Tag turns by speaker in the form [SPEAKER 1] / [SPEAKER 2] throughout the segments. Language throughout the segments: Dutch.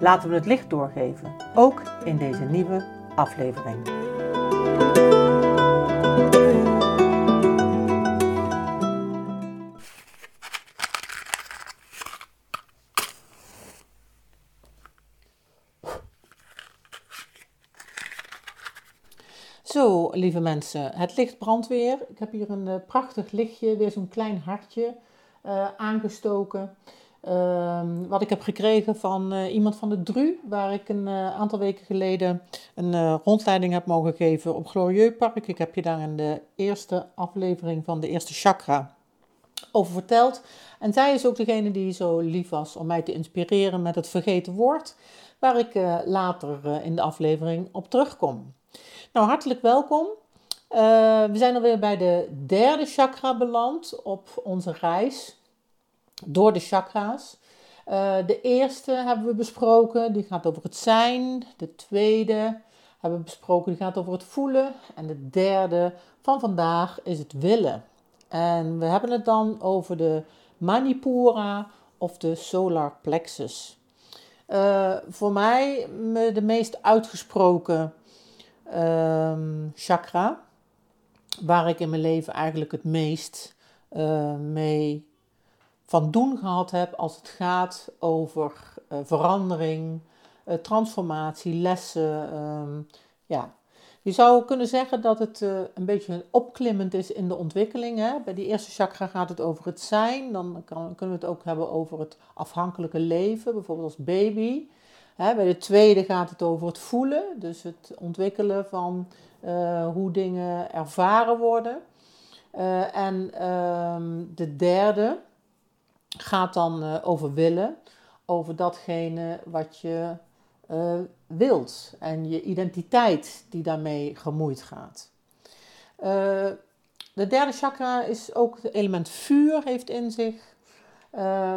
[SPEAKER 1] Laten we het licht doorgeven, ook in deze nieuwe aflevering. Zo, lieve mensen, het licht brandt weer. Ik heb hier een uh, prachtig lichtje, weer zo'n klein hartje uh, aangestoken. Uh, wat ik heb gekregen van uh, iemand van de DRU, waar ik een aantal weken geleden een rondleiding heb mogen geven op Glorieux Park. Ik heb je daar in de eerste aflevering van de eerste chakra over verteld. En zij is ook degene die zo lief was om mij te inspireren met het vergeten woord, waar ik later in de aflevering op terugkom. Nou, hartelijk welkom. We zijn alweer bij de derde chakra beland op onze reis door de chakra's. Uh, de eerste hebben we besproken, die gaat over het zijn. De tweede hebben we besproken, die gaat over het voelen. En de derde van vandaag is het willen. En we hebben het dan over de Manipura of de solar plexus. Uh, voor mij de meest uitgesproken um, chakra, waar ik in mijn leven eigenlijk het meest uh, mee van doen gehad heb als het gaat over uh, verandering, uh, transformatie, lessen. Um, ja. Je zou kunnen zeggen dat het een beetje opklimmend is in de ontwikkeling. Hè? Bij die eerste chakra gaat het over het zijn. Dan kunnen we het ook hebben over het afhankelijke leven, bijvoorbeeld als baby bij de tweede gaat het over het voelen, dus het ontwikkelen van hoe dingen ervaren worden. En ehm, de derde gaat dan uh, over willen, over datgene wat je wilt en je identiteit die daarmee gemoeid gaat. de derde chakra is ook het element vuur heeft in zich,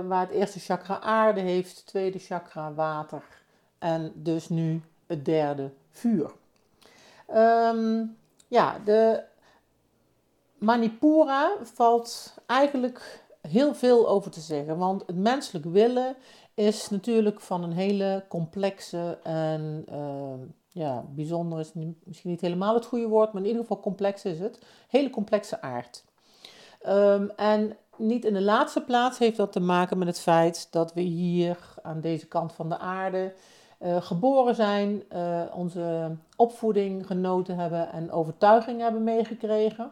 [SPEAKER 1] waar het eerste chakra aarde heeft, het tweede chakra water en dus nu het derde vuur. Um, ja, de Manipura valt eigenlijk heel veel over te zeggen. Want het menselijk willen is natuurlijk van een hele complexe en uh, ja, bijzonder is misschien niet helemaal het goede woord, maar in ieder geval complex is het. Hele complexe aard. Um, en niet in de laatste plaats heeft dat te maken met het feit dat we hier aan deze kant van de aarde uh, geboren zijn, uh, onze opvoeding genoten hebben en overtuiging hebben meegekregen.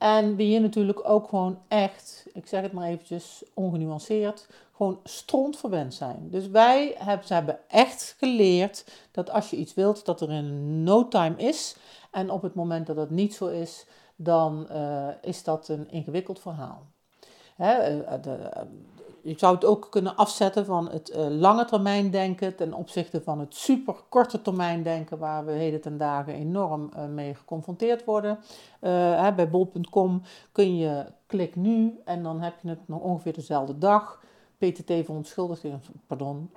[SPEAKER 1] En we hier natuurlijk ook gewoon echt, ik zeg het maar eventjes ongenuanceerd, gewoon stront verwend zijn. Dus wij hebben, ze hebben echt geleerd dat als je iets wilt, dat er in no time is. En op het moment dat dat niet zo is, dan uh, is dat een ingewikkeld verhaal. Hè, de, je zou het ook kunnen afzetten van het uh, lange termijn denken ten opzichte van het super korte termijn denken, waar we heden ten dagen enorm uh, mee geconfronteerd worden. Uh, hè, bij bol.com kun je klik nu en dan heb je het nog ongeveer dezelfde dag. PTT verontschuldigt pardon,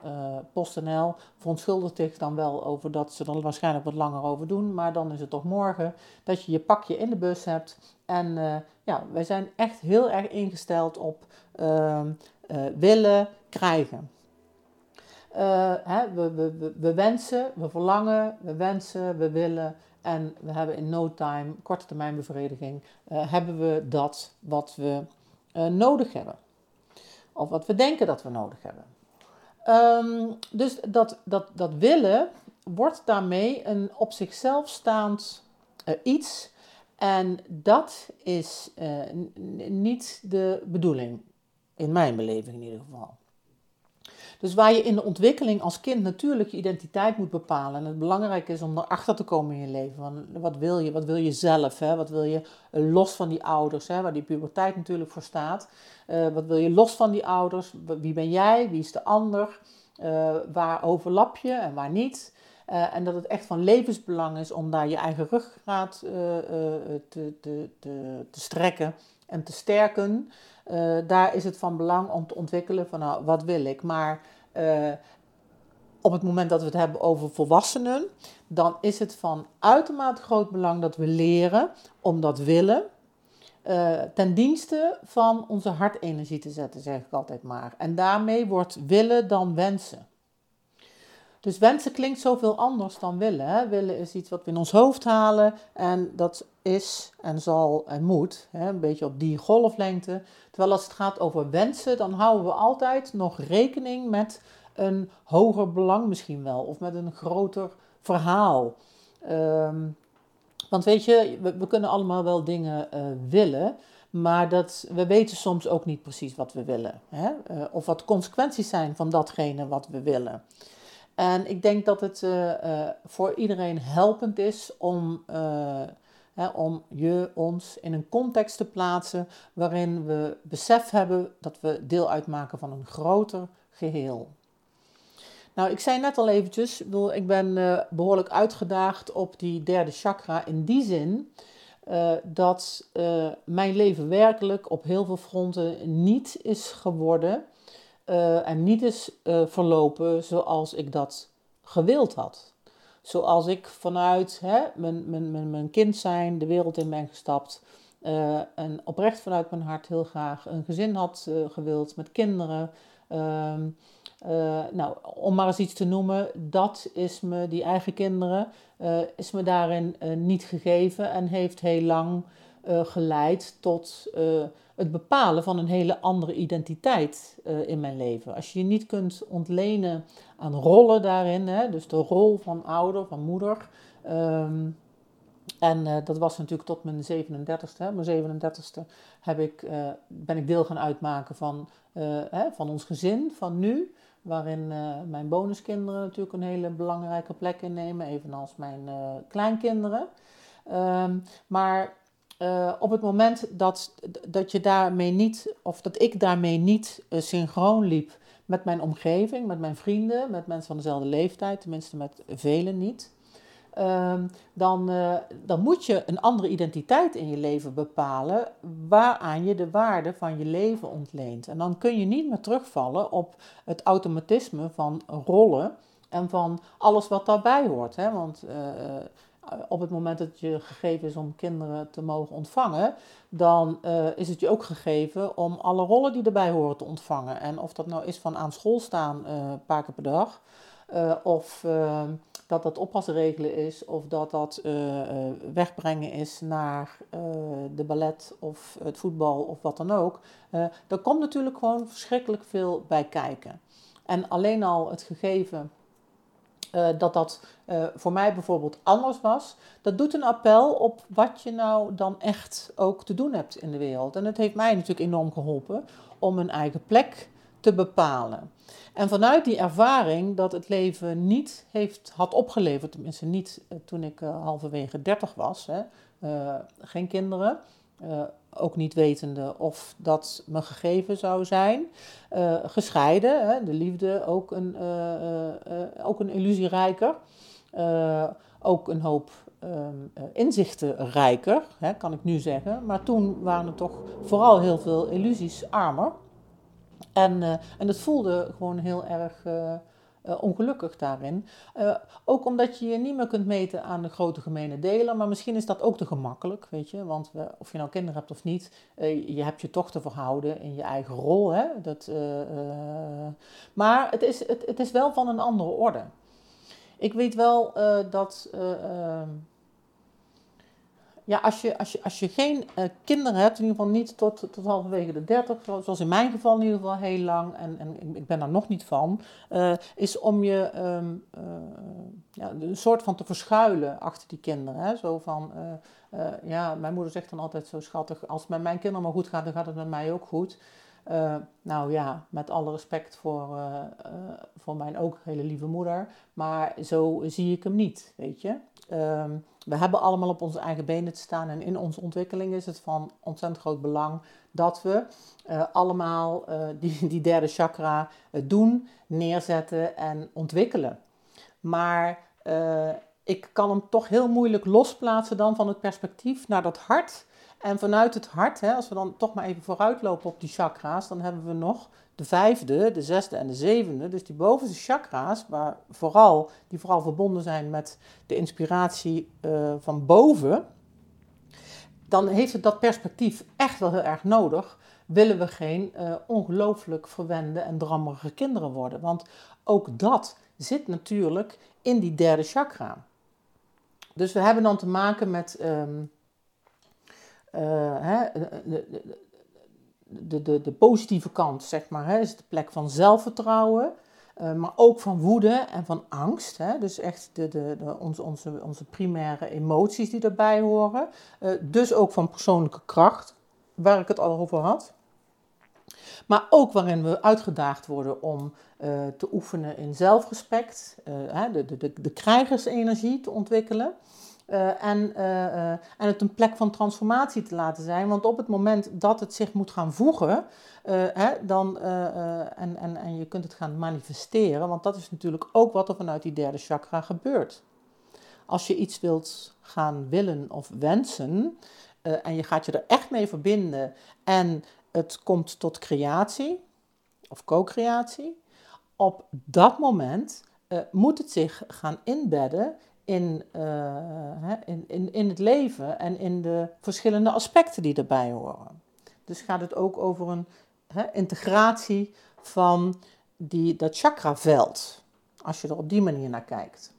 [SPEAKER 1] PostNL verontschuldigt zich dan wel over dat ze er waarschijnlijk wat langer over doen, maar dan is het toch morgen dat je je pakje in de bus hebt. En ja, wij zijn echt heel erg ingesteld op ehm, willen krijgen. Uh, hè, we, we, we, wensen, we verlangen, we wensen, we willen en we hebben in no time, korte termijn bevrediging, uh, hebben we dat wat we nodig hebben. Of wat we denken dat we nodig hebben. Um, dus dat, dat, dat willen wordt daarmee een op zichzelf staand iets. En dat is niet de bedoeling in mijn beleving in ieder geval. Dus waar je in de ontwikkeling als kind natuurlijk je identiteit moet bepalen. En het belangrijk is om erachter te komen in je leven. Wat wil je? Wat wil je zelf? Hè? Wat wil je eh, los van die ouders? Hè? Waar die puberteit natuurlijk voor staat. Uh, wat wil je los van die ouders? Wie ben jij? Wie is de ander? waar overlap je en waar niet. en dat het echt van levensbelang is om daar je eigen te, te, te strekken en te sterken. Daar is het van belang om te ontwikkelen van nou, wat wil ik. Maar op het moment dat we het hebben over volwassenen, dan is het van uitermate groot belang dat we leren om dat willen uh, ten dienste van onze hartenergie te zetten, zeg ik altijd maar. En daarmee wordt willen dan wensen. Dus wensen klinkt zoveel anders dan willen. Hè? Willen is iets wat we in ons hoofd halen en dat is en zal en moet, hè? een beetje op die golflengte. Terwijl als het gaat over wensen, dan houden we altijd nog rekening met een hoger belang misschien wel, of met een groter verhaal. Ehm, want weet je, we, kunnen allemaal wel dingen uh, willen, maar dat, we weten soms ook niet precies wat we willen. Hè? Uh, of wat consequenties zijn van datgene wat we willen. En ik denk dat het uh, voor iedereen helpend is om, hè, om je, ons in een context te plaatsen waarin we besef hebben dat we deel uitmaken van een groter geheel. Nou, ik zei net al eventjes, ik ben behoorlijk uitgedaagd op die derde chakra in die zin dat mijn leven werkelijk op heel veel fronten niet is geworden en niet is verlopen zoals ik dat gewild had. Zoals ik vanuit hè, mijn, mijn, mijn, mijn kind zijn de wereld in ben gestapt. en oprecht vanuit mijn hart heel graag een gezin had gewild met kinderen. Ehm, nou, om maar eens iets te noemen, dat is me, die eigen kinderen, is me daarin niet gegeven en heeft heel lang geleid tot het bepalen van een hele andere identiteit in mijn leven. Als je je niet kunt ontlenen aan rollen daarin, hè, dus de rol van ouder, van moeder. Um, en dat was natuurlijk tot mijn 37ste. Mijn 37ste heb ik, ben ik deel gaan uitmaken van, hè, van ons gezin, van nu waarin mijn bonuskinderen natuurlijk een hele belangrijke plek innemen, evenals mijn kleinkinderen. Um, maar uh, op het moment dat, dat je daarmee niet, of dat ik daarmee niet synchroon liep met mijn omgeving, met mijn vrienden, met mensen van dezelfde leeftijd, tenminste met velen niet, Ehm, dan, uh, dan moet je een andere identiteit in je leven bepalen waaraan je de waarde van je leven ontleent. En dan kun je niet meer terugvallen op het automatisme van rollen en van alles wat daarbij hoort. Hè? Want op het moment dat je gegeven is om kinderen te mogen ontvangen, dan uh, is het je ook gegeven om alle rollen die erbij horen te ontvangen. En of dat nou is van aan school staan een paar keer per dag, of ehm, dat dat oppasregelen is of dat dat wegbrengen is naar de ballet of het voetbal of wat dan ook. Er komt natuurlijk gewoon verschrikkelijk veel bij kijken. En alleen al het gegeven dat dat voor mij bijvoorbeeld anders was, dat doet een appel op wat je nou dan echt ook te doen hebt in de wereld. En het heeft mij natuurlijk enorm geholpen om een eigen plek te bepalen. En vanuit die ervaring dat het leven niet heeft, had opgeleverd, tenminste niet eh, toen ik halverwege 30 was, hè, geen kinderen, uh, ook niet wetende of dat me gegeven zou zijn, gescheiden, hè, de liefde ook een, ook een illusierijker, ook een hoop um, inzichtenrijker, hè, kan ik nu zeggen, maar toen waren er toch vooral heel veel illusies armer. En, uh, en het voelde gewoon heel erg uh, ongelukkig daarin. ook omdat je je niet meer kunt meten aan de grote gemene delen, maar misschien is dat ook te gemakkelijk, weet je. Want of je nou kinderen hebt of niet, je hebt je toch te verhouden in je eigen rol. Hè? Dat, maar het is, het, het is wel van een andere orde. Ik weet wel dat ehm, ja, als je, als je, als je geen uh, kinderen hebt, in ieder geval niet tot, tot halverwege de 30, zoals in mijn geval in ieder geval heel lang, en, en ik ben daar nog niet van, uh, is om je um, uh, ja, een soort van te verschuilen achter die kinderen. Hè? Zo van, ja, mijn moeder zegt dan altijd zo schattig, als het met mijn kinderen maar goed gaat, dan gaat het met mij ook goed. Nou ja, met alle respect voor, voor mijn ook hele lieve moeder. Maar zo zie ik hem niet, weet je. Ehm, we hebben allemaal op onze eigen benen te staan en in onze ontwikkeling is het van ontzettend groot belang dat we uh, allemaal uh, die, die derde chakra uh, doen, neerzetten en ontwikkelen. Maar ik kan hem toch heel moeilijk losplaatsen dan van het perspectief naar dat hart. En vanuit het hart, hè, als we dan toch maar even vooruitlopen op die chakra's, dan hebben we nog de vijfde, de zesde en de zevende. Dus die bovenste chakra's, waar vooral, die vooral verbonden zijn met de inspiratie uh, van boven. Dan heeft het dat perspectief echt wel heel erg nodig. Willen we geen uh, ongelooflijk verwende en drammerige kinderen worden. Want ook dat zit natuurlijk in die derde chakra. Dus we hebben dan te maken met um, uh, hè, de, de, de, de positieve kant, zeg maar, hè, is de plek van zelfvertrouwen. Uh, maar ook van woede en van angst. Hè? Dus echt de, de, de, onze, onze, onze primaire emoties die erbij horen. Uh, dus ook van persoonlijke kracht, waar ik het al over had. Maar ook waarin we uitgedaagd worden om uh, te oefenen in zelfrespect, de, de, de, de krijgersenergie te ontwikkelen. Uh, en, uh, en het een plek van transformatie te laten zijn. Want op het moment dat het zich moet gaan voegen, hè, dan, en, en, en je kunt het gaan manifesteren, want dat is natuurlijk ook wat er vanuit die derde chakra gebeurt. Als je iets wilt gaan willen of wensen, en je gaat je er echt mee verbinden en het komt tot creatie of co-creatie, op dat moment moet het zich gaan inbedden in, uh, in, in, in het leven en in de verschillende aspecten die erbij horen. Dus gaat het ook over een integratie van die, dat chakraveld, als je er op die manier naar kijkt.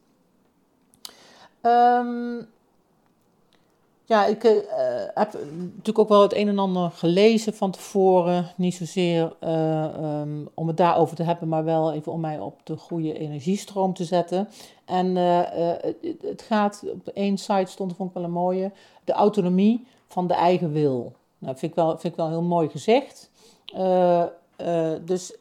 [SPEAKER 1] Um, ja, ik uh, heb natuurlijk ook wel het een en ander gelezen van tevoren. Niet zozeer uh, um, om het daarover te hebben, maar wel even om mij op de goede energiestroom te zetten. En uh, het, gaat, op één site stond, vond ik wel een mooie, de autonomie van de eigen wil. Nou, vind ik wel, vind ik wel heel mooi gezegd. dus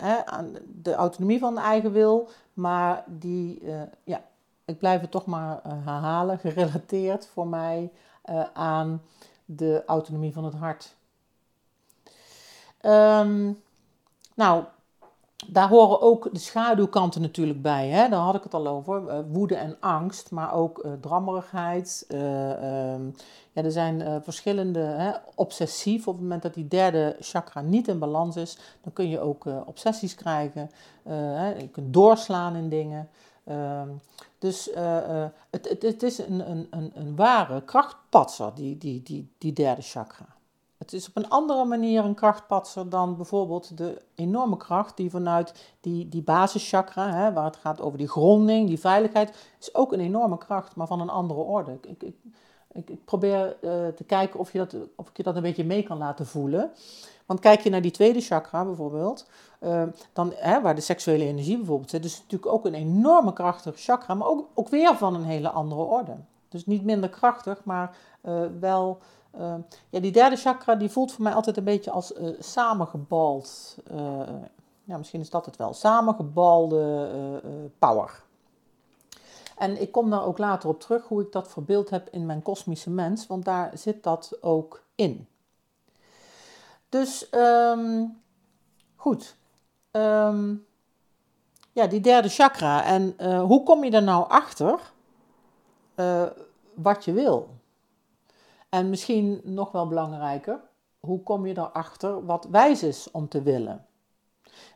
[SPEAKER 1] de autonomie van de eigen wil, maar die, ja, ik blijf het toch maar herhalen, gerelateerd voor mij uh, aan de autonomie van het hart. Um, nou, daar horen ook de schaduwkanten natuurlijk bij. Hè? Daar had ik het al over. Uh, woede en angst, maar ook uh, drammerigheid. Um, ja, er zijn verschillende, hè, obsessief. Op het moment dat die derde chakra niet in balans is, dan kun je ook obsessies krijgen. Hè? je kunt doorslaan in dingen. Ehm, dus uh, het, het, het, is een, een, een, een ware krachtpatser, die, die, die, die derde chakra. Het is op een andere manier een krachtpatser dan bijvoorbeeld de enorme kracht die vanuit die, die basischakra, hè, waar het gaat over die gronding, die veiligheid, is ook een enorme kracht, maar van een andere orde. Ik, ik, ik, ik probeer uh, te kijken of, je dat, of ik je dat een beetje mee kan laten voelen. Want kijk je naar die tweede chakra bijvoorbeeld, uh, dan, hè, waar de seksuele energie bijvoorbeeld zit, is natuurlijk ook een enorme krachtig chakra, maar ook, ook weer van een hele andere orde. Dus niet minder krachtig, maar uh, wel. Uh, ja, die derde chakra die voelt voor mij altijd een beetje als samengebald. ja, misschien is dat het wel. Samengebalde power. En ik kom daar ook later op terug hoe ik dat verbeeld heb in mijn kosmische mens, want daar zit dat ook in. Dus um, goed. Um, ja, die derde chakra. En uh, hoe kom je er nou achter uh, wat je wil? En misschien nog wel belangrijker, hoe kom je erachter wat wijs is om te willen?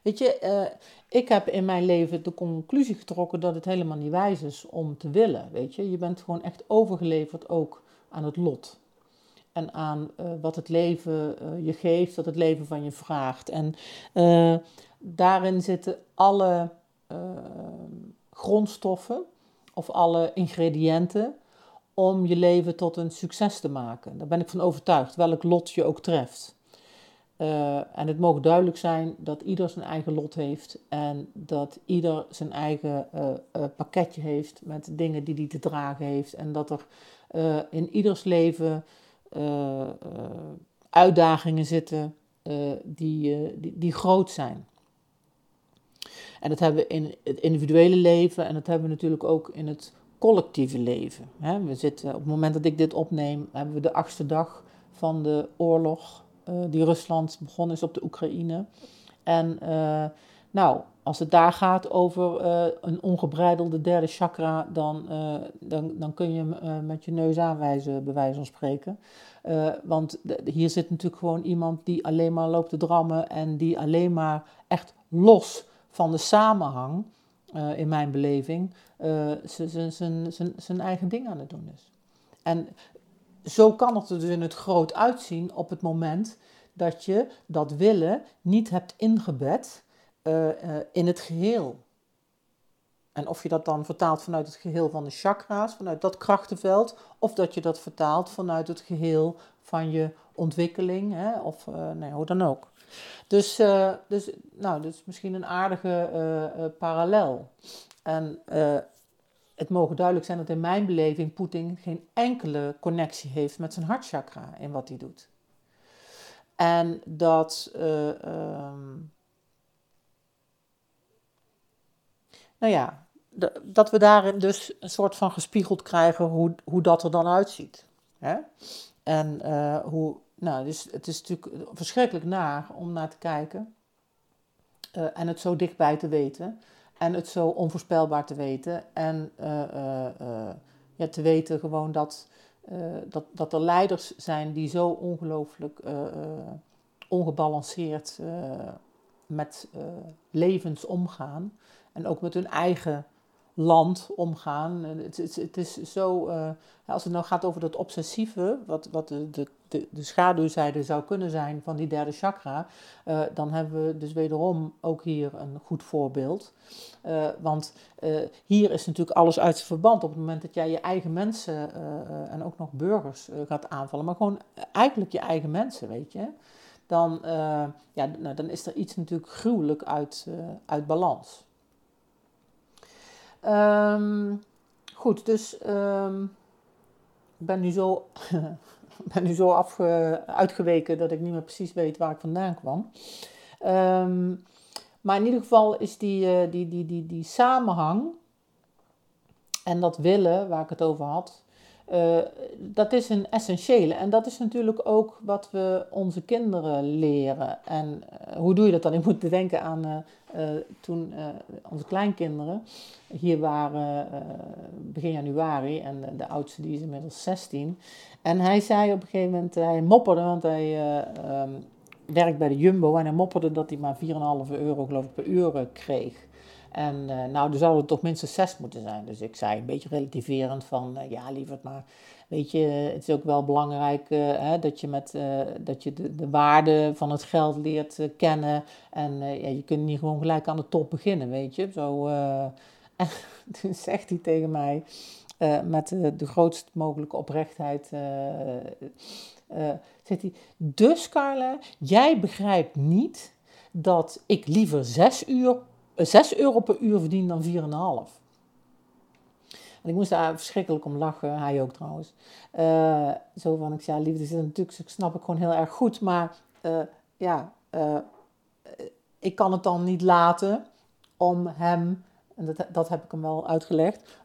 [SPEAKER 1] Weet je, uh, ik heb in mijn leven de conclusie getrokken dat het helemaal niet wijs is om te willen. Weet je, je bent gewoon echt overgeleverd ook aan het lot en aan wat het leven je geeft, wat het leven van je vraagt. En daarin zitten alle grondstoffen of alle ingrediënten om je leven tot een succes te maken. Daar ben ik van overtuigd, welk lot je ook treft. en het mogen duidelijk zijn dat ieder zijn eigen lot heeft en dat ieder zijn eigen pakketje heeft met dingen die hij te dragen heeft. En dat er in ieders leven uitdagingen zitten die, die groot zijn. En dat hebben we in het individuele leven en dat hebben we natuurlijk ook in het collectieve leven. We zitten, op het moment dat ik dit opneem, hebben we de achtste dag van de oorlog uh, die Rusland begonnen is op de Oekraïne. En uh, nou, als het daar gaat over uh, een ongebreidelde derde chakra, dan, dan, dan kun je met je neus aanwijzen, bij wijze van spreken. want hier zit natuurlijk gewoon iemand die alleen maar loopt te drammen en die alleen maar echt los van de samenhang, in mijn beleving, zijn eigen ding aan het doen is. En zo kan het er dus in het groot uitzien op het moment dat je dat willen niet hebt ingebed uh, uh, in het geheel. En of je dat dan vertaalt vanuit het geheel van de chakra's, vanuit dat krachtenveld, of dat je dat vertaalt vanuit het geheel van je ontwikkeling, hè, of uh, nee, hoe dan ook. Dus, dus, nou, dus misschien een aardige parallel. En het mogen duidelijk zijn dat in mijn beleving Poetin geen enkele connectie heeft met zijn hartchakra in wat hij doet. En dat, uh, um, nou ja, dat we daarin dus een soort van gespiegeld krijgen hoe, hoe dat er dan uitziet. Hè? En uh, hoe, nou, dus het is natuurlijk verschrikkelijk naar om naar te kijken uh, en het zo dichtbij te weten. En het zo onvoorspelbaar te weten. En uh, uh, ja, te weten gewoon dat, dat, dat er leiders zijn die zo ongelooflijk ongebalanceerd met levens omgaan. En ook met hun eigen land omgaan. Het, het, het is zo, als het nou gaat over dat obsessieve, wat, wat de, de, de schaduwzijde zou kunnen zijn van die derde chakra, uh, dan hebben we dus wederom ook hier een goed voorbeeld. Uh, want hier is natuurlijk alles uit zijn verband op het moment dat jij je eigen mensen en ook nog burgers gaat aanvallen, maar gewoon eigenlijk je eigen mensen, weet je. Dan, ja, nou, dan is er iets natuurlijk gruwelijk uit, uit balans. Um, goed, dus um, ik ben nu zo, ben nu zo afge, uitgeweken dat ik niet meer precies weet waar ik vandaan kwam. Um, maar in ieder geval is die, uh, die, die, die, die samenhang en dat willen waar ik het over had, uh, dat is een essentiële. En dat is natuurlijk ook wat we onze kinderen leren. En uh, hoe doe je dat dan? Ik moet denken aan uh, toen onze kleinkinderen hier waren begin januari. En de oudste die is inmiddels 16. En hij zei op een gegeven moment, hij mopperde, want hij um, werkt bij de Jumbo. En hij mopperde dat hij maar 4,5 euro geloof ik per uur kreeg. En uh, nou, er zouden toch minstens zes moeten zijn. Dus ik zei een beetje relativerend van, uh, ja lieverd, maar weet je, het is ook wel belangrijk uh, hè, dat je, met, dat je de, de, waarde van het geld leert kennen. En ja, je kunt niet gewoon gelijk aan de top beginnen, weet je. Zo, en toen zegt hij tegen mij, met de grootst mogelijke oprechtheid, zegt hij, dus Carla, jij begrijpt niet dat ik liever zes uur 6 euro per uur verdien dan 4,5. En ik moest daar verschrikkelijk om lachen, hij ook trouwens. Uh, zo van, ik zei, ja, liefde is natuurlijk, snap ik gewoon heel erg goed, maar uh, ja, uh, ik kan het dan niet laten om hem, en dat, dat heb ik hem wel uitgelegd,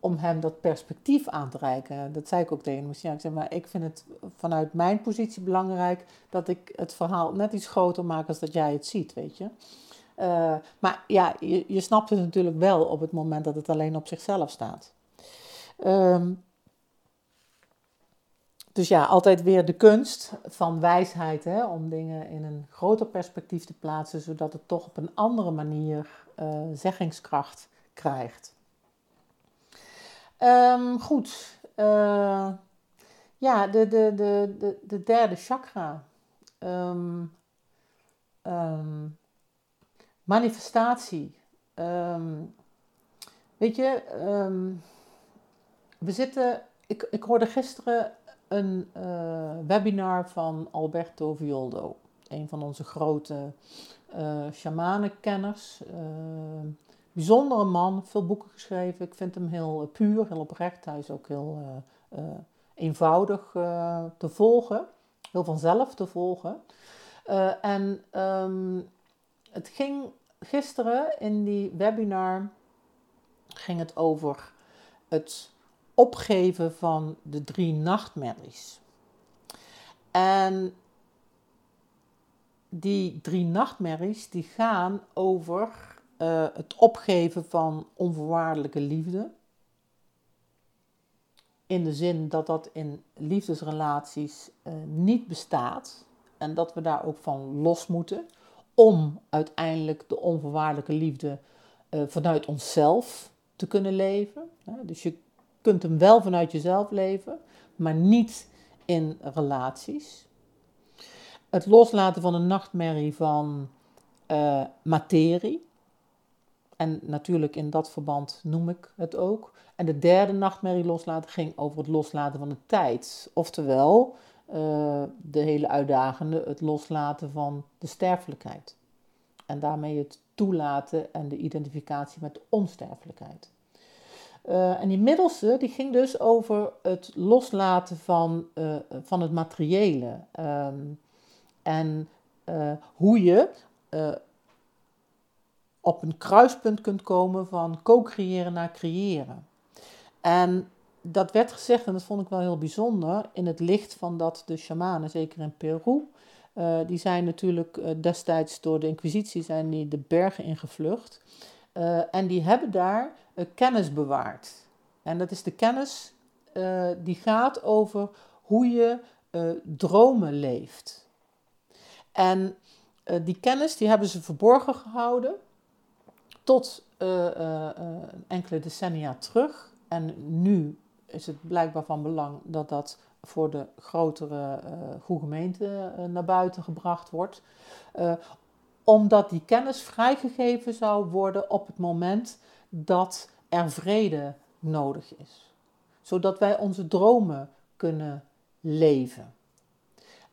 [SPEAKER 1] om hem dat perspectief aan te reiken. Dat zei ik ook tegen hem. Ja, ik zei, maar ik vind het vanuit mijn positie belangrijk dat ik het verhaal net iets groter maak als dat jij het ziet, weet je. Uh, maar ja, je, je snapt het natuurlijk wel op het moment dat het alleen op zichzelf staat. Um, dus ja, altijd weer de kunst van wijsheid, hè, om dingen in een groter perspectief te plaatsen, zodat het toch op een andere manier uh, zeggingskracht krijgt. Um, goed, uh, ja, de, de, de, de, de derde chakra. Um, manifestatie. Um, weet je, um, we zitten. Ik, ik hoorde gisteren een uh, webinar van Alberto Violdo, een van onze grote uh, shamanenkenners. Uh, bijzondere man, veel boeken geschreven. Ik vind hem heel puur, heel oprecht. Hij is ook heel eenvoudig te volgen, heel vanzelf te volgen. en het ging gisteren in die webinar ging het over het opgeven van de drie nachtmerries. En die drie nachtmerries die gaan over uh, het opgeven van onvoorwaardelijke liefde. In de zin dat dat in liefdesrelaties uh, niet bestaat en dat we daar ook van los moeten om uiteindelijk de onvoorwaardelijke liefde uh, vanuit onszelf te kunnen leven. Dus je kunt hem wel vanuit jezelf leven, maar niet in relaties. Het loslaten van een nachtmerrie van uh, materie. En natuurlijk in dat verband noem ik het ook. En de derde nachtmerrie loslaten ging over het loslaten van de tijd. Oftewel, uh, de hele uitdagende, het loslaten van de sterfelijkheid. En daarmee het toelaten en de identificatie met de onsterfelijkheid. Uh, en die middelste, die ging dus over het loslaten van, uh, van het materiële. Um, en hoe je op een kruispunt kunt komen van co-creëren naar creëren. En dat werd gezegd, en dat vond ik wel heel bijzonder, in het licht van dat de shamanen, zeker in Peru, uh, die zijn natuurlijk uh, destijds door de inquisitie zijn die de bergen ingevlucht. Uh, en die hebben daar kennis bewaard. En dat is de kennis die gaat over hoe je dromen leeft. En die kennis die hebben ze verborgen gehouden tot enkele decennia terug. En nu is het blijkbaar van belang dat dat voor de grotere uh, gemeente uh, naar buiten gebracht wordt. Uh, omdat die kennis vrijgegeven zou worden op het moment dat er vrede nodig is. Zodat wij onze dromen kunnen leven.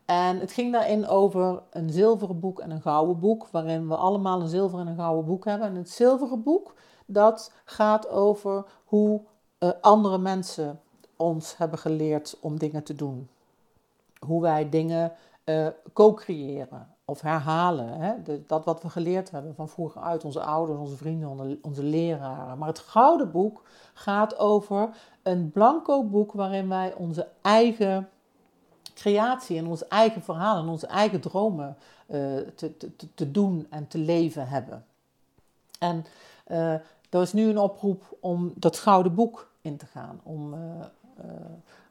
[SPEAKER 1] En het ging daarin over een zilveren boek en een gouden boek, waarin we allemaal een zilveren en een gouden boek hebben. En het zilveren boek, dat gaat over hoe andere mensen ons hebben geleerd om dingen te doen. Hoe wij dingen uh, co-creëren of herhalen. Hè? dat wat we geleerd hebben van vroeger uit onze ouders, onze vrienden, onze leraren. Maar het Gouden Boek gaat over een blanco boek waarin wij onze eigen creatie en onze eigen verhalen en onze eigen dromen uh, te, te, te, doen en te leven hebben. En uh, er is nu een oproep om dat Gouden Boek in te gaan. Om eh,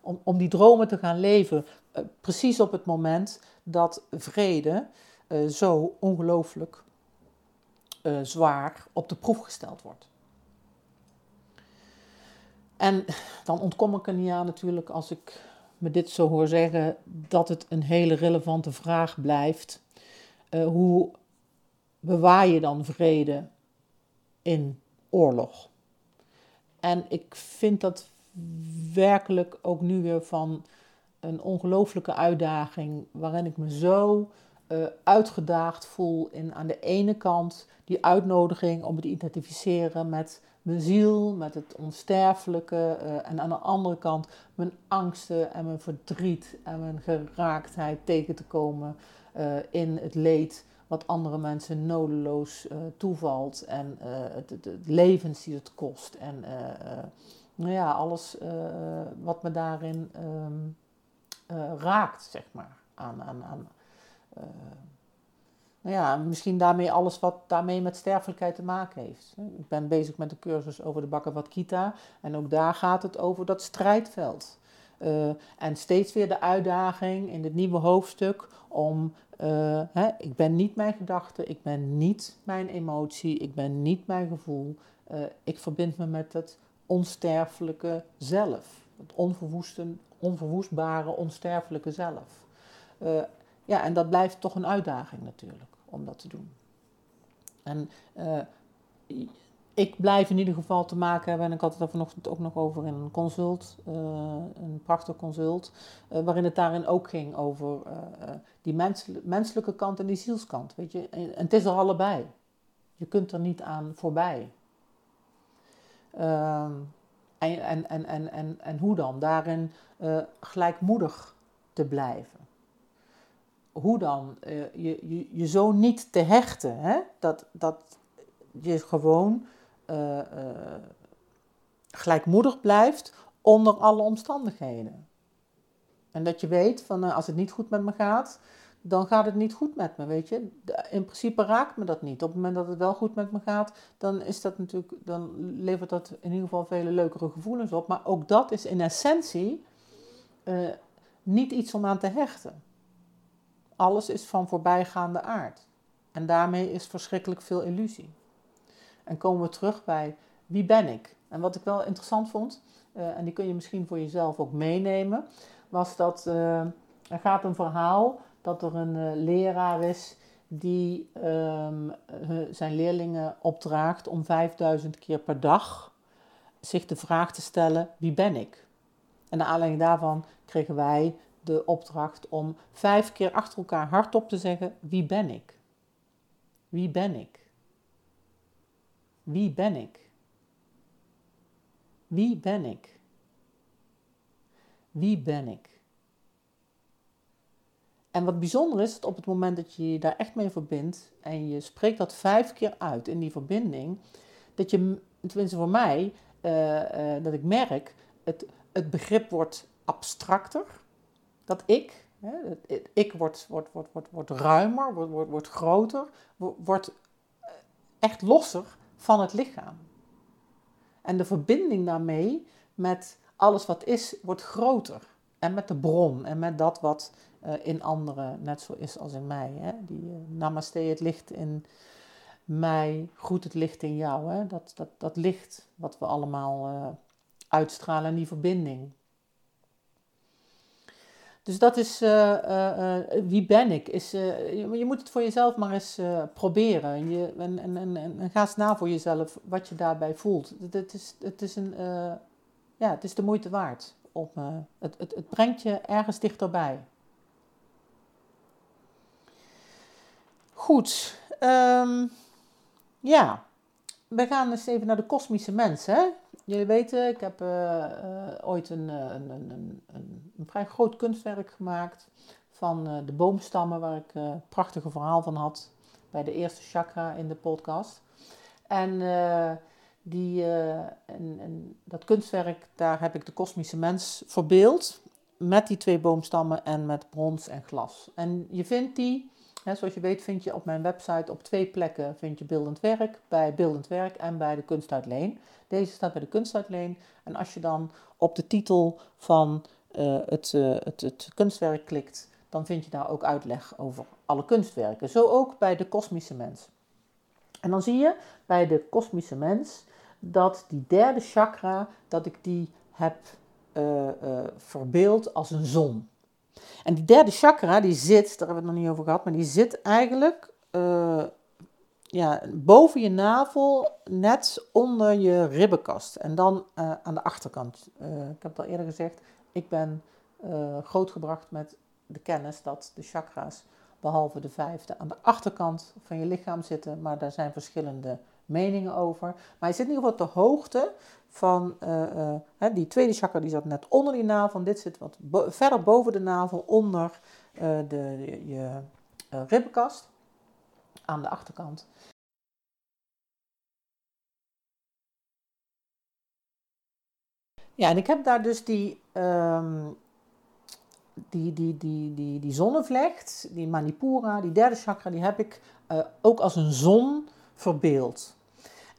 [SPEAKER 1] om, om die dromen te gaan leven, eh, precies op het moment dat vrede eh, zo ongelooflijk zwaar op de proef gesteld wordt. En dan ontkom ik er niet aan natuurlijk als ik me dit zo hoor zeggen, dat het een hele relevante vraag blijft. Hoe bewaar je dan vrede in oorlog? En ik vind dat werkelijk ook nu weer van een ongelooflijke uitdaging, waarin ik me zo uh, uitgedaagd voel in aan de ene kant die uitnodiging om te identificeren met mijn ziel, met het onsterfelijke, uh, en aan de andere kant mijn angsten en mijn verdriet en mijn geraaktheid tegen te komen uh, in het leed wat andere mensen nodeloos toevalt en het, het, het, levens die het kost en nou ja, alles wat me daarin uh, raakt, zeg maar. Aan, aan, aan nou ja, misschien daarmee alles wat daarmee met sterfelijkheid te maken heeft. Ik ben bezig met de cursus over de Bhagavad Gita en ook daar gaat het over dat strijdveld. en steeds weer de uitdaging in dit nieuwe hoofdstuk om, hè, ik ben niet mijn gedachte, ik ben niet mijn emotie, ik ben niet mijn gevoel. ik verbind me met het onsterfelijke zelf. Het onverwoestbare, onsterfelijke zelf. Uh, ja, en dat blijft toch een uitdaging natuurlijk, om dat te doen. En ik blijf in ieder geval te maken hebben, en ik had het er vanochtend ook nog over in een consult, uh, een prachtig consult, waarin het daarin ook ging over die menselijke kant en die zielskant. Weet je? En, het is er allebei. Je kunt er niet aan voorbij. Ehm, en, en, en, en, en, en hoe dan? Daarin uh, gelijkmoedig te blijven. Hoe dan? Uh, je, je, je zo niet te hechten. Hè? Dat, dat je gewoon uh, gelijkmoedig blijft onder alle omstandigheden. En dat je weet van als het niet goed met me gaat, dan gaat het niet goed met me, weet je. In principe raakt me dat niet. Op het moment dat het wel goed met me gaat, dan is dat natuurlijk, dan levert dat in ieder geval vele leukere gevoelens op. Maar ook dat is in essentie niet iets om aan te hechten. Alles is van voorbijgaande aard. En daarmee is verschrikkelijk veel illusie. En komen we terug bij wie ben ik? En wat ik wel interessant vond, uh, en die kun je misschien voor jezelf ook meenemen, was dat uh, er gaat een verhaal dat er een uh, leraar is die um, zijn leerlingen opdraagt om 5000 keer per dag zich de vraag te stellen: wie ben ik? En naar aanleiding daarvan kregen wij de opdracht om vijf keer achter elkaar hardop te zeggen: wie ben ik? Wie ben ik? Wie ben ik? Wie ben ik? Wie ben ik? En wat bijzonder is, dat op het moment dat je je daar echt mee verbindt en je spreekt dat vijf keer uit in die verbinding, dat je, tenminste voor mij, uh, uh, dat ik merk, het, het begrip wordt abstracter. Dat ik, hè, het, ik wordt, wordt, wordt, wordt, wordt ruimer, wordt, wordt, wordt groter, wordt echt losser van het lichaam. En de verbinding daarmee met alles wat is, wordt groter. En met de bron en met dat wat uh, in anderen net zo is als in mij. Hè? Die uh, namaste, het licht in mij, groet het licht in jou. Hè? Dat, dat, dat licht wat we allemaal uh, uitstralen en die verbinding. Dus dat is wie ben ik. Is, je, moet het voor jezelf maar eens proberen. Je, en, en, en, en, ga eens na voor jezelf wat je daarbij voelt. Het, is, het, is een, ja, het is de moeite waard. Om, het, het, het brengt je ergens dichterbij. Goed, um, ja, we gaan eens even naar de kosmische mens. Hè? Jullie weten, ik heb uh, uh, ooit een, een, een, een, een, vrij groot kunstwerk gemaakt van de boomstammen, waar ik een prachtige verhaal van had bij de eerste chakra in de podcast. En, die, en dat kunstwerk, daar heb ik de kosmische mens verbeeld met die twee boomstammen en met brons en glas. En je vindt die zoals je weet vind je op mijn website op twee plekken vind je beeldend werk, bij beeldend werk en bij de kunstuitleen. Deze staat bij de kunstuitleen en als je dan op de titel van het, uh, het, het kunstwerk klikt, dan vind je daar ook uitleg over alle kunstwerken. Zo ook bij de kosmische mens. En dan zie je bij de kosmische mens dat die derde chakra, dat ik die heb uh, verbeeld als een zon. En die derde chakra, die zit, daar hebben we het nog niet over gehad, maar die zit eigenlijk uh, ja, boven je navel, net onder je ribbenkast. En dan uh, aan de achterkant. Uh, ik heb het al eerder gezegd, ik ben grootgebracht met de kennis dat de chakra's, behalve de vijfde, aan de achterkant van je lichaam zitten. Maar daar zijn verschillende meningen over. Maar je zit in ieder geval op de hoogte van uh, uh, die tweede chakra, die zat net onder die navel. Dit zit wat verder boven de navel, onder uh, de, je ribbenkast aan de achterkant. Ja, en ik heb daar dus die, um, die, die, die, die, die zonnevlecht, die Manipura, die derde chakra, die heb ik ook als een zon verbeeld.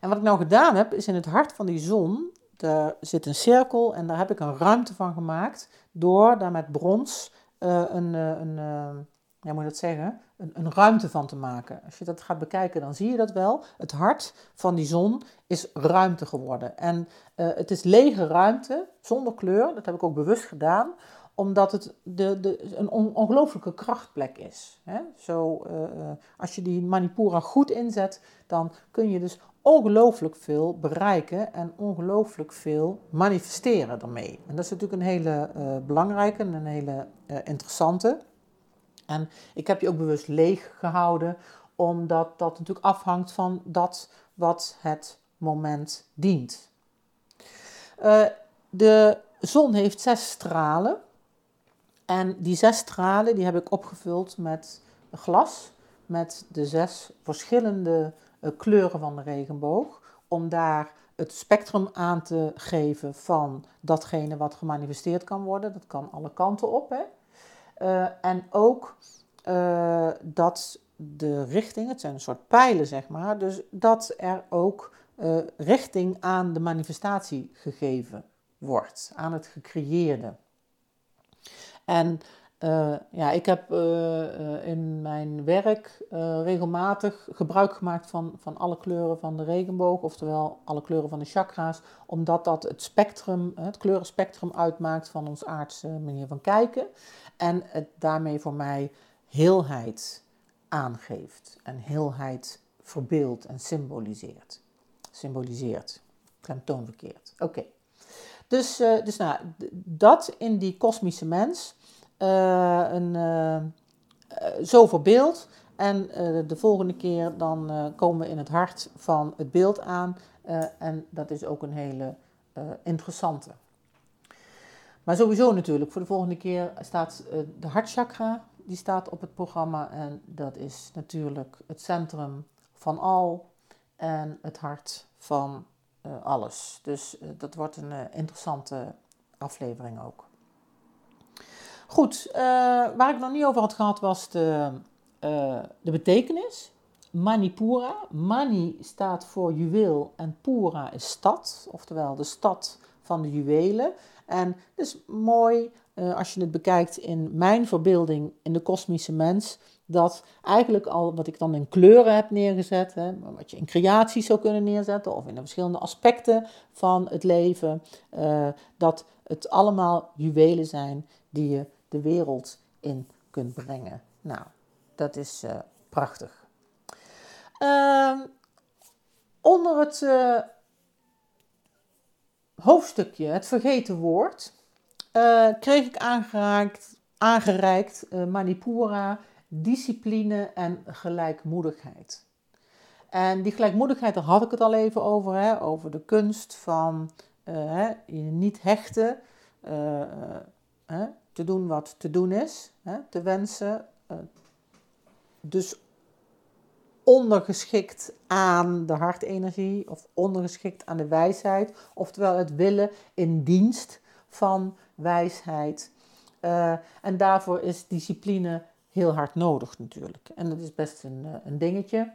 [SPEAKER 1] En wat ik nou gedaan heb, is in het hart van die zon, daar zit een cirkel en daar heb ik een ruimte van gemaakt door daar met brons uh, een, uh, een uh, ja, moet dat zeggen, een, een, ruimte van te maken. Als je dat gaat bekijken, dan zie je dat wel. Het hart van die zon is ruimte geworden. En het is lege ruimte, zonder kleur, dat heb ik ook bewust gedaan, omdat het de, de, een on, ongelooflijke krachtplek is. Hè? Zo, als je die Manipura goed inzet, dan kun je dus ongelooflijk veel bereiken en ongelooflijk veel manifesteren daarmee. En dat is natuurlijk een hele uh, belangrijke en een hele uh, interessante. En ik heb je ook bewust leeg gehouden, omdat dat natuurlijk afhangt van dat wat het moment dient. Uh, de zon heeft zes stralen. En die zes stralen die heb ik opgevuld met glas, met de zes verschillende eh, kleuren van de regenboog, om daar het spectrum aan te geven van datgene wat gemanifesteerd kan worden. Dat kan alle kanten op. Hè? Uh, en ook uh, dat de richting, het zijn een soort pijlen zeg maar, dus dat er ook richting aan de manifestatie gegeven wordt, aan het gecreëerde. En uh, ja, ik heb uh, in mijn werk regelmatig gebruik gemaakt van, van alle kleuren van de regenboog, oftewel alle kleuren van de chakra's, omdat dat het spectrum, het kleurenspectrum uitmaakt van ons aardse manier van kijken en het daarmee voor mij heelheid aangeeft en heelheid verbeeldt en symboliseert. Symboliseert, klemtoon verkeerd. Oké. Dus, dus nou, dat in die kosmische mens, uh, een, uh, zo verbeeld. En de volgende keer dan komen we in het hart van het beeld aan. en dat is ook een hele interessante. Maar sowieso natuurlijk, voor de volgende keer staat de hartchakra, die staat op het programma. En dat is natuurlijk het centrum van al en het hart van alles. Dus dat wordt een interessante aflevering ook. Goed, waar ik nog niet over had gehad was de, de betekenis. Manipura. Mani staat voor juweel en Pura is stad, oftewel de stad van de juwelen. En het is mooi als je het bekijkt in mijn verbeelding in de kosmische mens dat eigenlijk al wat ik dan in kleuren heb neergezet, hè, wat je in creaties zou kunnen neerzetten of in de verschillende aspecten van het leven, uh, dat het allemaal juwelen zijn die je de wereld in kunt brengen. Nou, dat is uh, prachtig. Uh, onder het uh, hoofdstukje Het Vergeten Woord kreeg ik aangereikt, aangereikt Manipura discipline en gelijkmoedigheid. En die gelijkmoedigheid, daar had ik het al even over, hè, over de kunst van uh, je niet hechten, uh, te doen wat te doen is, hè, te wensen. dus ondergeschikt aan de hartenergie of ondergeschikt aan de wijsheid, oftewel het willen in dienst van wijsheid. en daarvoor is discipline heel hard nodig natuurlijk. En dat is best een, eh, een dingetje.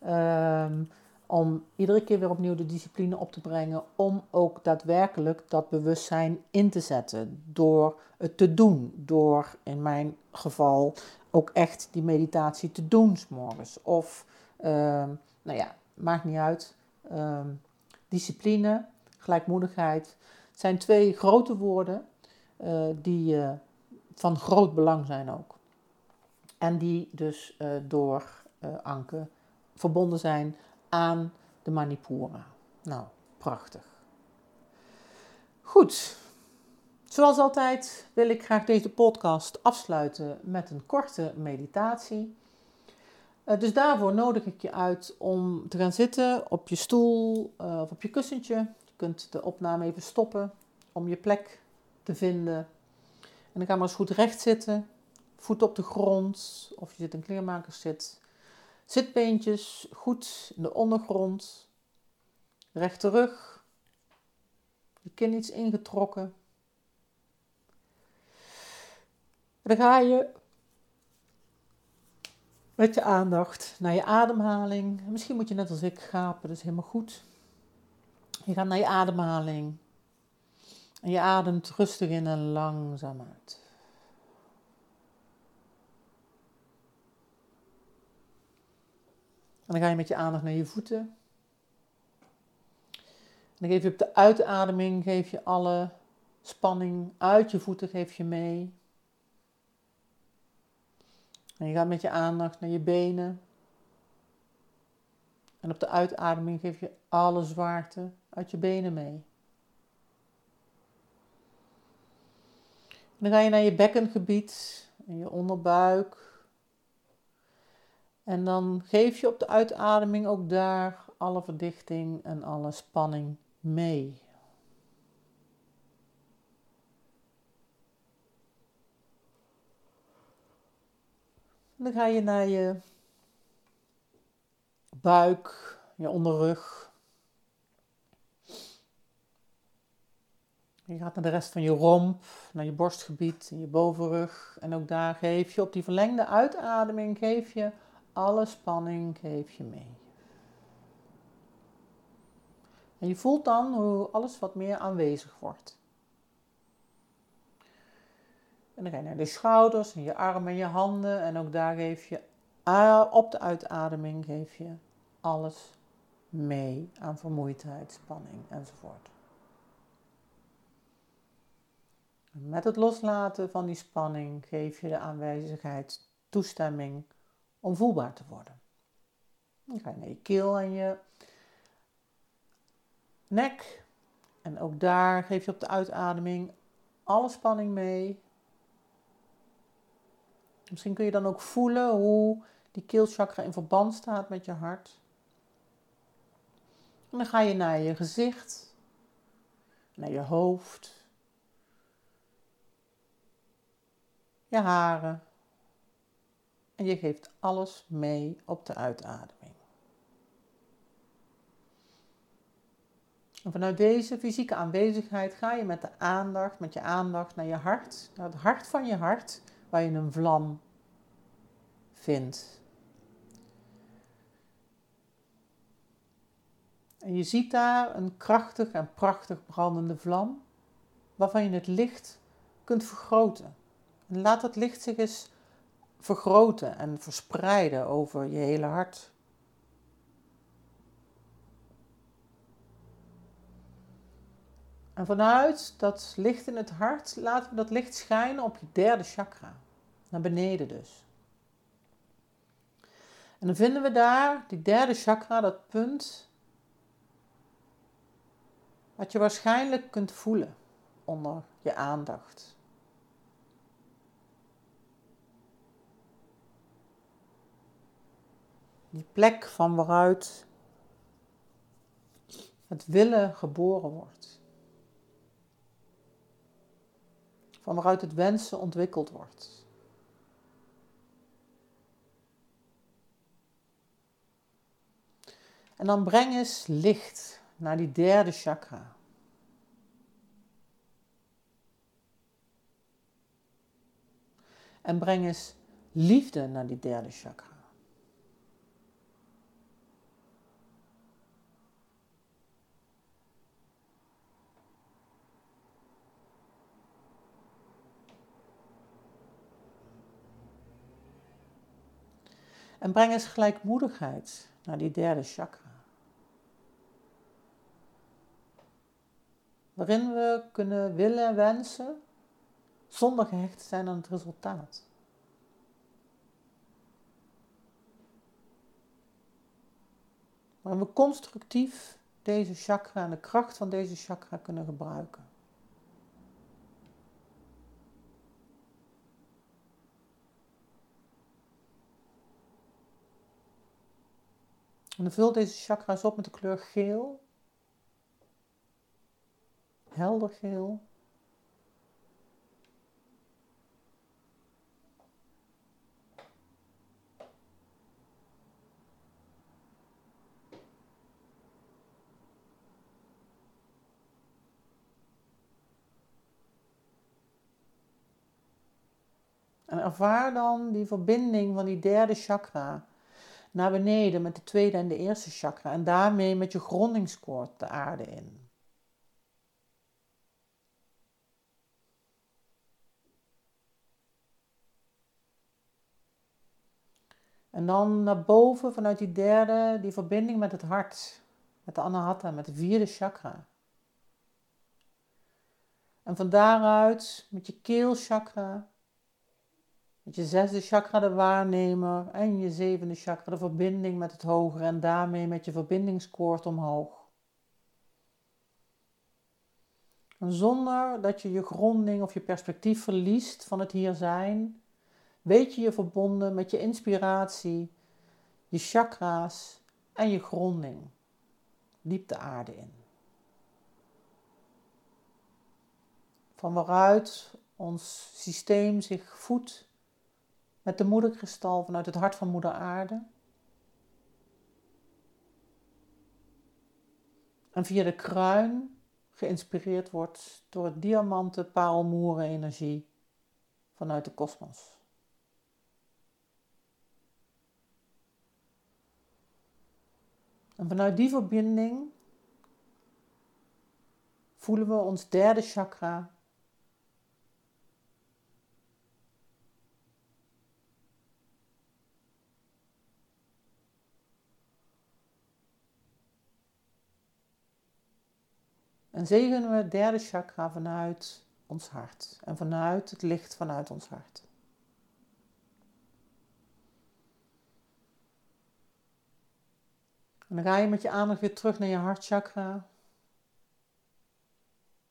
[SPEAKER 1] Ehm, om iedere keer weer opnieuw de discipline op te brengen. Om ook daadwerkelijk dat bewustzijn in te zetten. Door het te doen. Door in mijn geval ook echt die meditatie te doen s'morgens. Of, ehm, nou ja, maakt niet uit. Ehm, discipline, gelijkmoedigheid zijn twee grote woorden uh, die uh, van groot belang zijn ook. En die dus uh, door Anke verbonden zijn aan de Manipura. Nou, prachtig. Goed. Zoals altijd wil ik graag deze podcast afsluiten met een korte meditatie. Uh, dus daarvoor nodig ik je uit om te gaan zitten op je stoel of op je kussentje. Je kunt de opname even stoppen om je plek te vinden. En dan ga maar eens goed recht zitten voet op de grond of je zit in kleermakerszit. Zitbeentjes goed in de ondergrond. Rechte rug. Je kin iets ingetrokken. En dan ga je met je aandacht naar je ademhaling. Misschien moet je net als ik gapen, dat is helemaal goed. Je gaat naar je ademhaling. En je ademt rustig in en langzaam uit. En dan ga je met je aandacht naar je voeten. En dan geef je op de uitademing geef je alle spanning uit je voeten geef je mee. En je gaat met je aandacht naar je benen. En op de uitademing geef je alle zwaarte uit je benen mee. En dan ga je naar je bekkengebied en je onderbuik. En dan geef je op de uitademing ook daar alle verdichting en alle spanning mee. Dan ga je naar je buik, je onderrug. Je gaat naar de rest van je romp, naar je borstgebied, je bovenrug. En ook daar geef je op die verlengde uitademing, geef je alle spanning, geef je mee. En je voelt dan hoe alles wat meer aanwezig wordt. En dan ga je naar de schouders en je armen en je handen. En ook daar geef je op de uitademing geef je alles mee aan vermoeidheid, spanning enzovoort. Met het loslaten van die spanning geef je de aanwezigheid toestemming om voelbaar te worden. Dan ga je naar je keel en je nek. En ook daar geef je op de uitademing alle spanning mee. Misschien kun je dan ook voelen hoe die keelchakra in verband staat met je hart. En dan ga je naar je gezicht, naar je hoofd, je haren. En je geeft alles mee op de uitademing. En vanuit deze fysieke aanwezigheid ga je met de aandacht, met je aandacht naar je hart, naar het hart van je hart, waar je een vlam vindt. En je ziet daar een krachtig en prachtig brandende vlam, waarvan je het licht kunt vergroten. En laat dat licht zich eens vergroten en verspreiden over je hele hart. En vanuit dat licht in het hart laten we dat licht schijnen op je derde chakra. Naar beneden dus. En dan vinden we daar die derde chakra, dat punt, wat je waarschijnlijk kunt voelen onder je aandacht. Die plek van waaruit het willen geboren wordt. Van waaruit het wensen ontwikkeld wordt. En dan breng eens licht naar die derde chakra. En breng eens liefde naar die derde chakra. En breng eens gelijkmoedigheid naar die derde chakra. Waarin we kunnen willen en wensen zonder gehecht te zijn aan het resultaat. Waarin we constructief deze chakra en de kracht van deze chakra kunnen gebruiken. En dan vul deze chakra's op met de kleur geel. Helder geel. En ervaar dan die verbinding van die derde chakra naar beneden met de tweede en de eerste chakra en daarmee met je grondingskoord de aarde in. En dan naar boven vanuit die derde, die verbinding met het hart, met de anahata, met de vierde chakra. En van daaruit met je keelchakra met je zesde chakra de waarnemer en je zevende chakra de verbinding met het hogere en daarmee met je verbindingskoord omhoog. En zonder dat je je gronding of je perspectief verliest van het hier zijn, weet je je verbonden met je inspiratie, je chakra's en je gronding. Diep de aarde in. Van waaruit ons systeem zich voedt met de moederkristal vanuit het hart van moeder aarde. En via de kruin geïnspireerd wordt door het diamanten parelmoeren energie vanuit de kosmos. En vanuit die verbinding voelen we ons derde chakra En zegenen we het derde chakra vanuit ons hart en vanuit het licht vanuit ons hart. En dan ga je met je aandacht weer terug naar je hartchakra.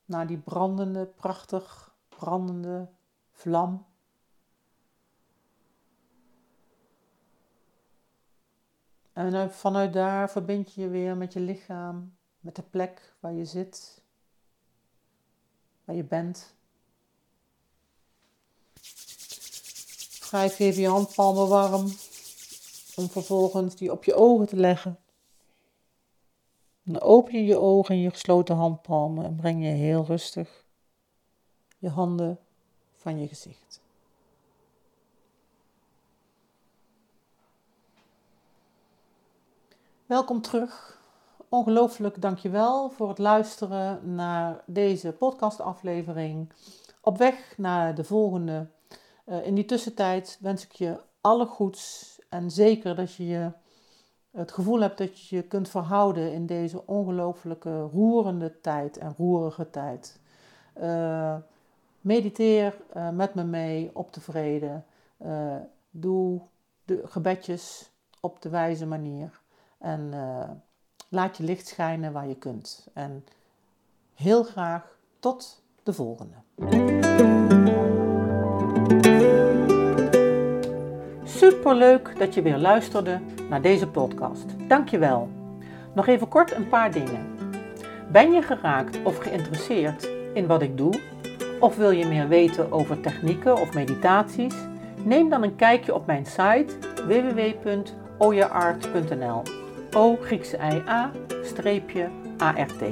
[SPEAKER 1] Naar die brandende, prachtig brandende vlam. En vanuit daar verbind je je weer met je lichaam, met de plek waar je zit, waar je bent. Wrijf even je handpalmen warm om vervolgens die op je ogen te leggen. dan open je je ogen en je gesloten handpalmen en breng je heel rustig je handen van je gezicht. Welkom terug ongelooflijk dankjewel voor het luisteren naar deze podcastaflevering. Op weg naar de volgende. Uh, in die tussentijd wens ik je alle goeds en zeker dat je, het gevoel hebt dat je je kunt verhouden in deze ongelooflijke roerende tijd en roerige tijd. Uh, mediteer uh, met me mee op tevreden. doe de gebedjes op de wijze manier. En Laat je licht schijnen waar je kunt. En heel graag tot de volgende. Superleuk dat je weer luisterde naar deze podcast. Dankjewel. Nog even kort een paar dingen. Ben je geraakt of geïnteresseerd in wat ik doe? Of wil je meer weten over technieken of meditaties? Neem dan een kijkje op mijn site www.oyaart.nl. O Griekse I A streepje ART.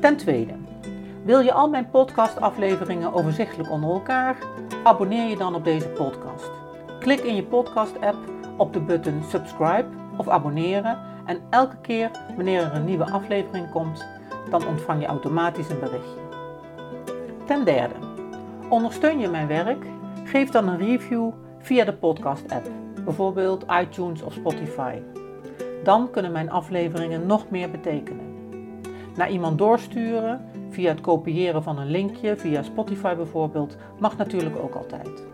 [SPEAKER 1] Ten tweede, wil je al mijn podcastafleveringen overzichtelijk onder elkaar? Abonneer je dan op deze podcast. Klik in je podcast-app op de button subscribe of abonneren en elke keer wanneer er een nieuwe aflevering komt, dan ontvang je automatisch een berichtje. Ten derde, ondersteun je mijn werk? Geef dan een review via de podcast-app, bijvoorbeeld iTunes of Spotify. Dan kunnen mijn afleveringen nog meer betekenen. Naar iemand doorsturen, via het kopiëren van een linkje, via Spotify bijvoorbeeld, mag natuurlijk ook altijd.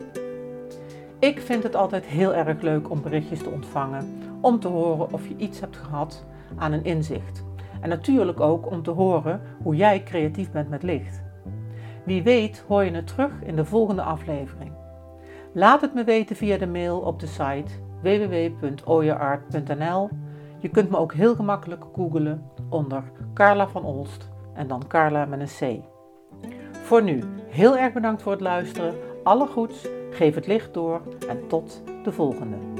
[SPEAKER 1] Ik vind het altijd heel erg leuk om berichtjes te ontvangen, om te horen of je iets hebt gehad aan een inzicht. En natuurlijk ook om te horen hoe jij creatief bent met licht. Wie weet hoor je het terug in de volgende aflevering. Laat het me weten via de mail op de site www.oyeart.nl je kunt me ook heel gemakkelijk googelen onder Carla van Olst en dan Carla met een C. Voor nu, heel erg bedankt voor het luisteren. Alle goeds, geef het licht door en tot de volgende.